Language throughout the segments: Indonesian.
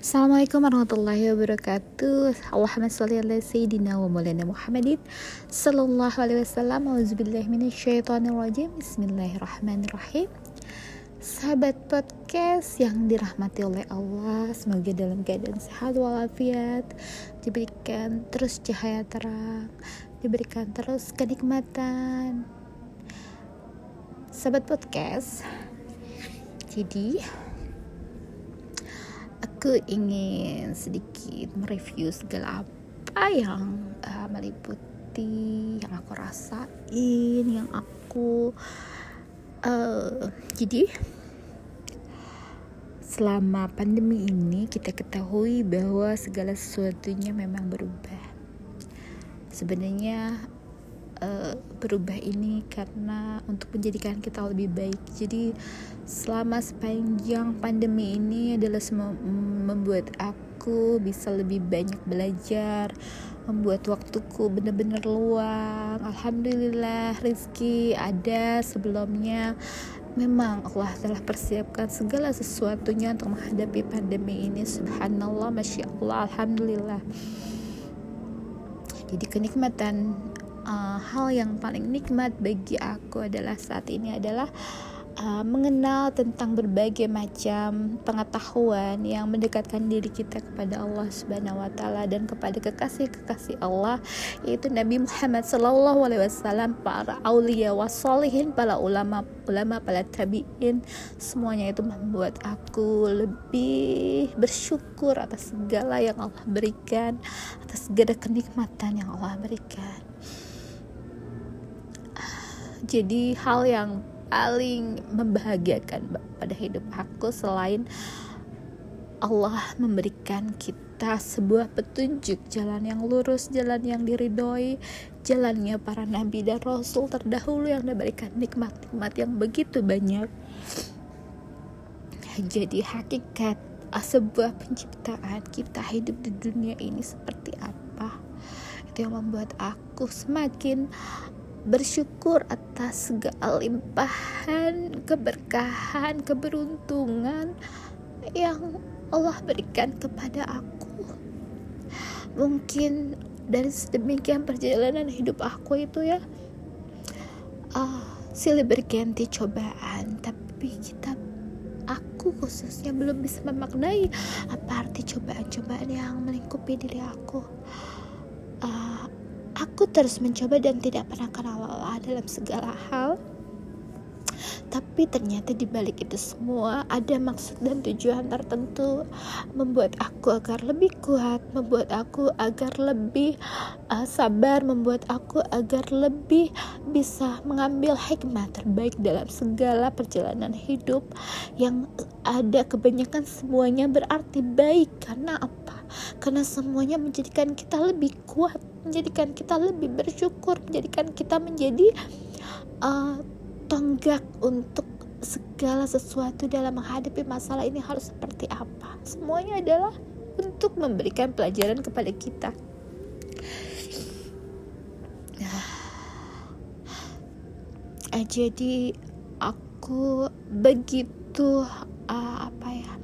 Assalamualaikum warahmatullahi wabarakatuh. Allahumma salli ala sayyidina wa maulana Muhammadin Sallallahu alaihi wasallam. Auzubillahi minasyaitonirrajim. Bismillahirrahmanirrahim. Sahabat podcast yang dirahmati oleh Allah Semoga dalam keadaan sehat walafiat Diberikan terus cahaya terang Diberikan terus kenikmatan. Sahabat podcast Jadi aku ingin sedikit mereview segala apa yang uh, meliputi yang aku rasain yang aku uh, jadi selama pandemi ini kita ketahui bahwa segala sesuatunya memang berubah. Sebenarnya uh, berubah ini karena untuk menjadikan kita lebih baik. Jadi selama sepanjang pandemi ini adalah membuat aku bisa lebih banyak belajar, membuat waktuku benar-benar luang. Alhamdulillah rezeki ada sebelumnya. Memang Allah telah persiapkan segala sesuatunya untuk menghadapi pandemi ini. Subhanallah, masya Allah, alhamdulillah. Jadi kenikmatan uh, hal yang paling nikmat bagi aku adalah saat ini adalah uh, mengenal tentang berbagai macam pengetahuan yang mendekatkan diri kita kepada Allah Subhanahu wa taala dan kepada kekasih-kekasih Allah yaitu Nabi Muhammad sallallahu alaihi wasallam, para aulia wasolihin, para ulama ulama, para tabi'in. Semuanya itu membuat aku lebih bersyukur atas segala yang Allah berikan, atas segala kenikmatan yang Allah berikan jadi hal yang paling membahagiakan pada hidup aku selain Allah memberikan kita sebuah petunjuk jalan yang lurus, jalan yang diridhoi, jalannya para nabi dan rasul terdahulu yang diberikan nikmat-nikmat yang begitu banyak. Jadi hakikat sebuah penciptaan kita hidup di dunia ini seperti apa? Itu yang membuat aku semakin bersyukur atas segala limpahan keberkahan keberuntungan yang Allah berikan kepada aku. Mungkin dari sedemikian perjalanan hidup aku itu ya uh, silih berganti cobaan. Tapi kita aku khususnya belum bisa memaknai apa arti cobaan-cobaan yang melingkupi diri aku Aku terus mencoba dan tidak pernah kenal lelah dalam segala hal. Tapi ternyata di balik itu semua ada maksud dan tujuan tertentu membuat aku agar lebih kuat, membuat aku agar lebih uh, sabar, membuat aku agar lebih bisa mengambil hikmah terbaik dalam segala perjalanan hidup yang ada kebanyakan semuanya berarti baik karena apa? Karena semuanya menjadikan kita lebih kuat menjadikan kita lebih bersyukur menjadikan kita menjadi uh, tonggak untuk segala sesuatu dalam menghadapi masalah ini harus seperti apa? Semuanya adalah untuk memberikan pelajaran kepada kita. Uh, jadi aku begitu uh, apa ya?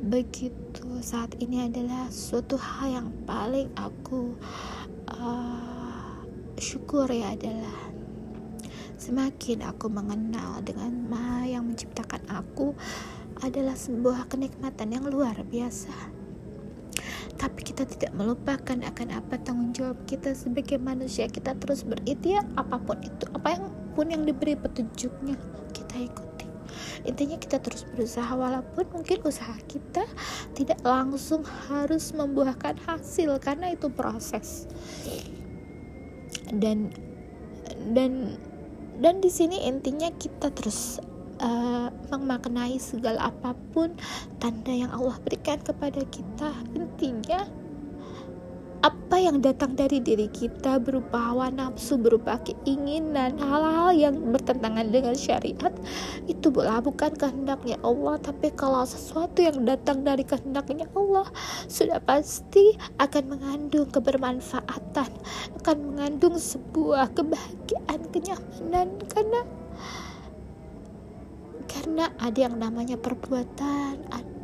Begitu saat ini adalah suatu hal yang paling aku uh, syukuri adalah semakin aku mengenal dengan Maha yang menciptakan aku adalah sebuah kenikmatan yang luar biasa. Tapi kita tidak melupakan akan apa tanggung jawab kita sebagai manusia. Kita terus berikhtiar apa pun itu apa yang pun yang diberi petunjuknya kita ikut intinya kita terus berusaha walaupun mungkin usaha kita tidak langsung harus membuahkan hasil karena itu proses. Dan dan dan di sini intinya kita terus uh, memaknai segala apa pun tanda yang Allah berikan kepada kita. Intinya apa yang datang dari diri kita berupa hawa nafsu, berupa keinginan, hal-hal yang bertentangan dengan syariat itu bukan kehendaknya Allah, tapi kalau sesuatu yang datang dari kehendaknya Allah sudah pasti akan mengandung kebermanfaatan, akan mengandung sebuah kebahagiaan, kenyamanan. Karena karena ada yang namanya perbuatan,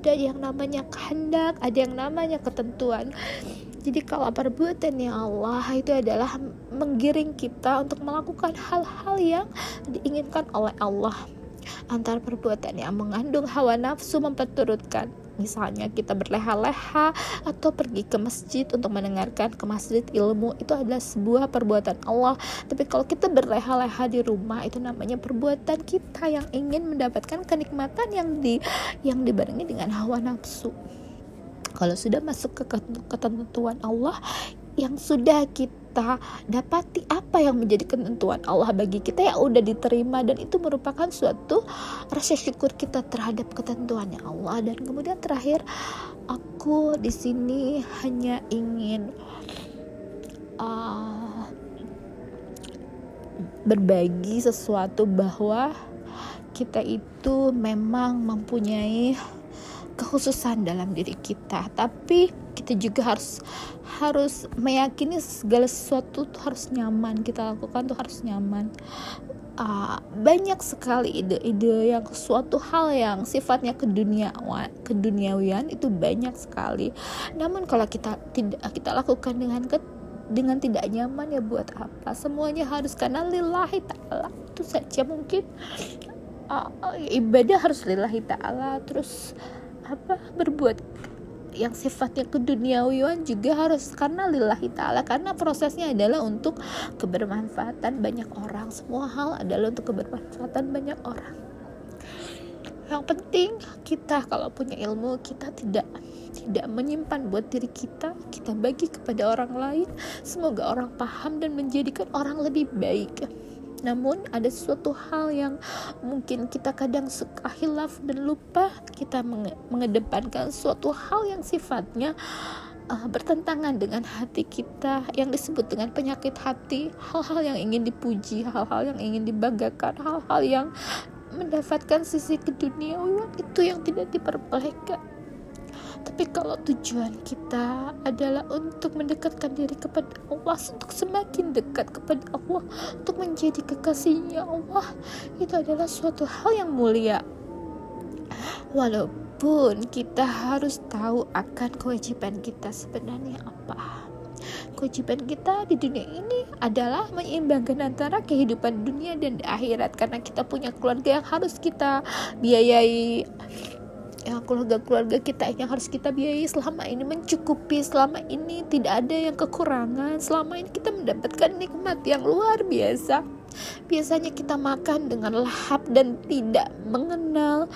ada yang namanya kehendak ada yang namanya ketentuan jadi kalau perbuatan ya Allah itu adalah menggiring kita untuk melakukan hal-hal yang diinginkan oleh Allah. Antara perbuatan yang mengandung hawa nafsu memperturutkan. Misalnya kita berleha-leha atau pergi ke masjid untuk mendengarkan ke masjid ilmu itu adalah sebuah perbuatan Allah. Tapi kalau kita berleha-leha di rumah itu namanya perbuatan kita yang ingin mendapatkan kenikmatan yang di yang dibarengi dengan hawa nafsu kalau sudah masuk ke ketentuan Allah yang sudah kita dapati apa yang menjadi ketentuan Allah bagi kita yang udah diterima dan itu merupakan suatu rasa syukur kita terhadap ketentuannya Allah. Dan kemudian terakhir aku di sini hanya ingin uh, berbagi sesuatu bahwa kita itu memang mempunyai kekhususan dalam diri kita. Tapi kita juga harus harus meyakini segala sesuatu tuh harus nyaman. Kita lakukan tuh harus nyaman. Uh, banyak sekali ide-ide yang suatu hal yang sifatnya keduniawan keduniawian itu banyak sekali. Namun kalau kita tidak kita lakukan dengan ke, dengan tidak nyaman ya buat apa? Semuanya harus karena lillahi ta'ala. Itu saja mungkin. Uh, ibadah harus lillahi ta'ala. Terus apa? Berbuat yang sifatnya keduniawian juga harus karena lillahi ta'ala karena prosesnya adalah untuk kebermanfaatan banyak orang. Semua hal adalah untuk kebermanfaatan banyak orang. Yang penting kita kalau punya ilmu kita tidak tidak menyimpan buat diri kita. Kita bagi kepada orang lain. Semoga orang paham dan menjadikan orang lebih baik namun ada suatu hal yang mungkin kita kadang suka hilaf dan lupa. Kita mengedepankan suatu hal yang sifatnya uh, bertentangan dengan hati kita yang disebut dengan penyakit hati. Hal-hal yang ingin dipuji hal-hal yang ingin dibanggakan hal-hal yang mendapatkan sisi keduniaan itu yang tidak diperbolehkan tapi kalau tujuan kita adalah untuk mendekatkan diri kepada Allah, untuk semakin dekat kepada Allah, untuk menjadi kekasihnya Allah, itu adalah suatu hal yang mulia. Walaupun kita harus tahu akan kewajiban kita sebenarnya apa. Kewajiban kita di dunia ini adalah menyeimbangkan antara kehidupan dunia dan akhirat karena kita punya keluarga yang harus kita biayai ya keluarga-keluarga kita yang harus kita biayai. Selama ini mencukupi selama ini tidak ada yang kekurangan. Selama ini kita mendapatkan nikmat yang luar biasa. Biasanya kita makan dengan lahap dan tidak mengenal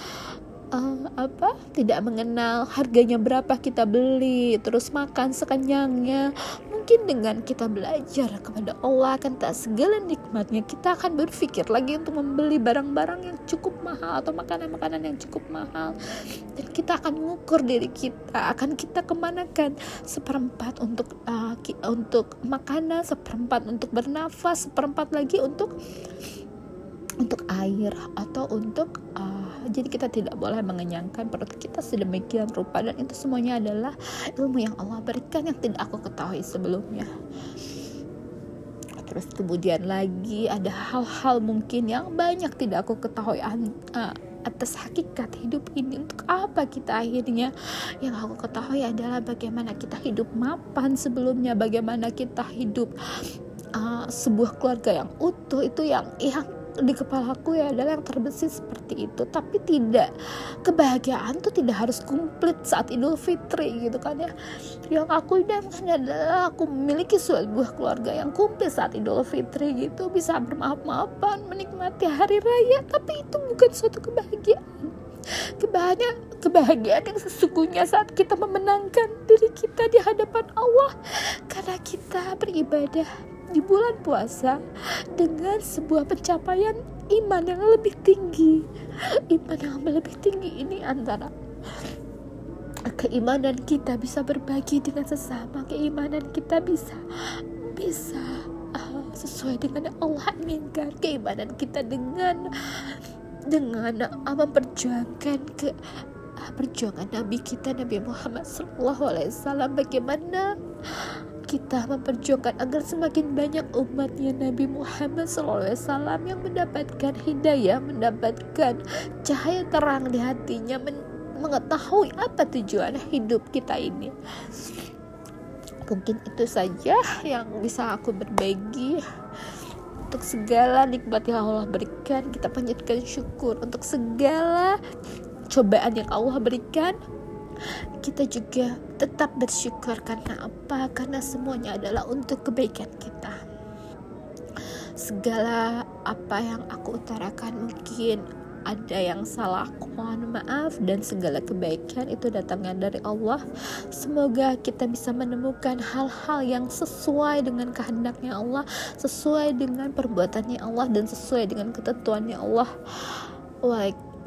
uh, apa? Tidak mengenal harganya berapa kita beli. Terus makan sekenyangnya mungkin dengan kita belajar kepada Allah akan tak segala nikmatnya kita akan berpikir lagi untuk membeli barang-barang yang cukup mahal atau makanan-makanan yang cukup mahal. Dan kita akan mengukur diri kita akan kita kemanakan seperempat untuk uh, untuk makanan seperempat untuk bernafas seperempat lagi untuk untuk air atau untuk uh, jadi kita tidak boleh mengenyangkan perut kita sedemikian rupa. Dan itu semuanya adalah ilmu yang Allah berikan yang tidak aku ketahui sebelumnya. Terus kemudian lagi ada hal-hal mungkin yang banyak tidak aku ketahui uh, atas hakikat hidup ini. Untuk apa kita akhirnya? Yang aku ketahui adalah bagaimana kita hidup mapan sebelumnya bagaimana kita hidup uh, sebuah keluarga yang utuh itu yang yang di kepalaku ya adalah yang terbesit seperti itu. Tapi tidak kebahagiaan tuh tidak harus komplit saat Idul Fitri gitu kan ya. Yang aku idamkan adalah aku memiliki sebuah keluarga yang komplit saat Idul Fitri gitu. Bisa bermaaf-maafan menikmati hari raya tapi itu bukan suatu kebahagiaan. Kebahagiaan kebahagiaan yang sesungguhnya saat kita memenangkan diri kita di hadapan Allah. Karena kita beribadah di bulan puasa dengan sebuah pencapaian iman yang lebih tinggi. Iman yang lebih tinggi ini antara keimanan kita bisa berbagi dengan sesama, keimanan kita bisa bisa uh, sesuai dengan yang Allah inginkan, keimanan kita dengan dengan uh, memperjuangkan ke uh, perjuangan Nabi kita Nabi Muhammad SAW bagaimana kita memperjuangkan agar semakin banyak umatnya Nabi Muhammad SAW yang mendapatkan hidayah, mendapatkan cahaya terang di hatinya, men mengetahui apa tujuan hidup kita ini. Mungkin itu saja yang bisa aku berbagi. Untuk segala nikmat yang Allah berikan kita panjatkan syukur. Untuk segala cobaan yang Allah berikan kita juga tetap bersyukur karena apa? Karena semuanya adalah untuk kebaikan kita. Segala apa yang aku utarakan mungkin ada yang salah mohon maaf. Dan segala kebaikan itu datangnya dari Allah. Semoga kita bisa menemukan hal-hal yang sesuai dengan kehendaknya Allah sesuai dengan perbuatannya Allah dan sesuai dengan ketentuannya Allah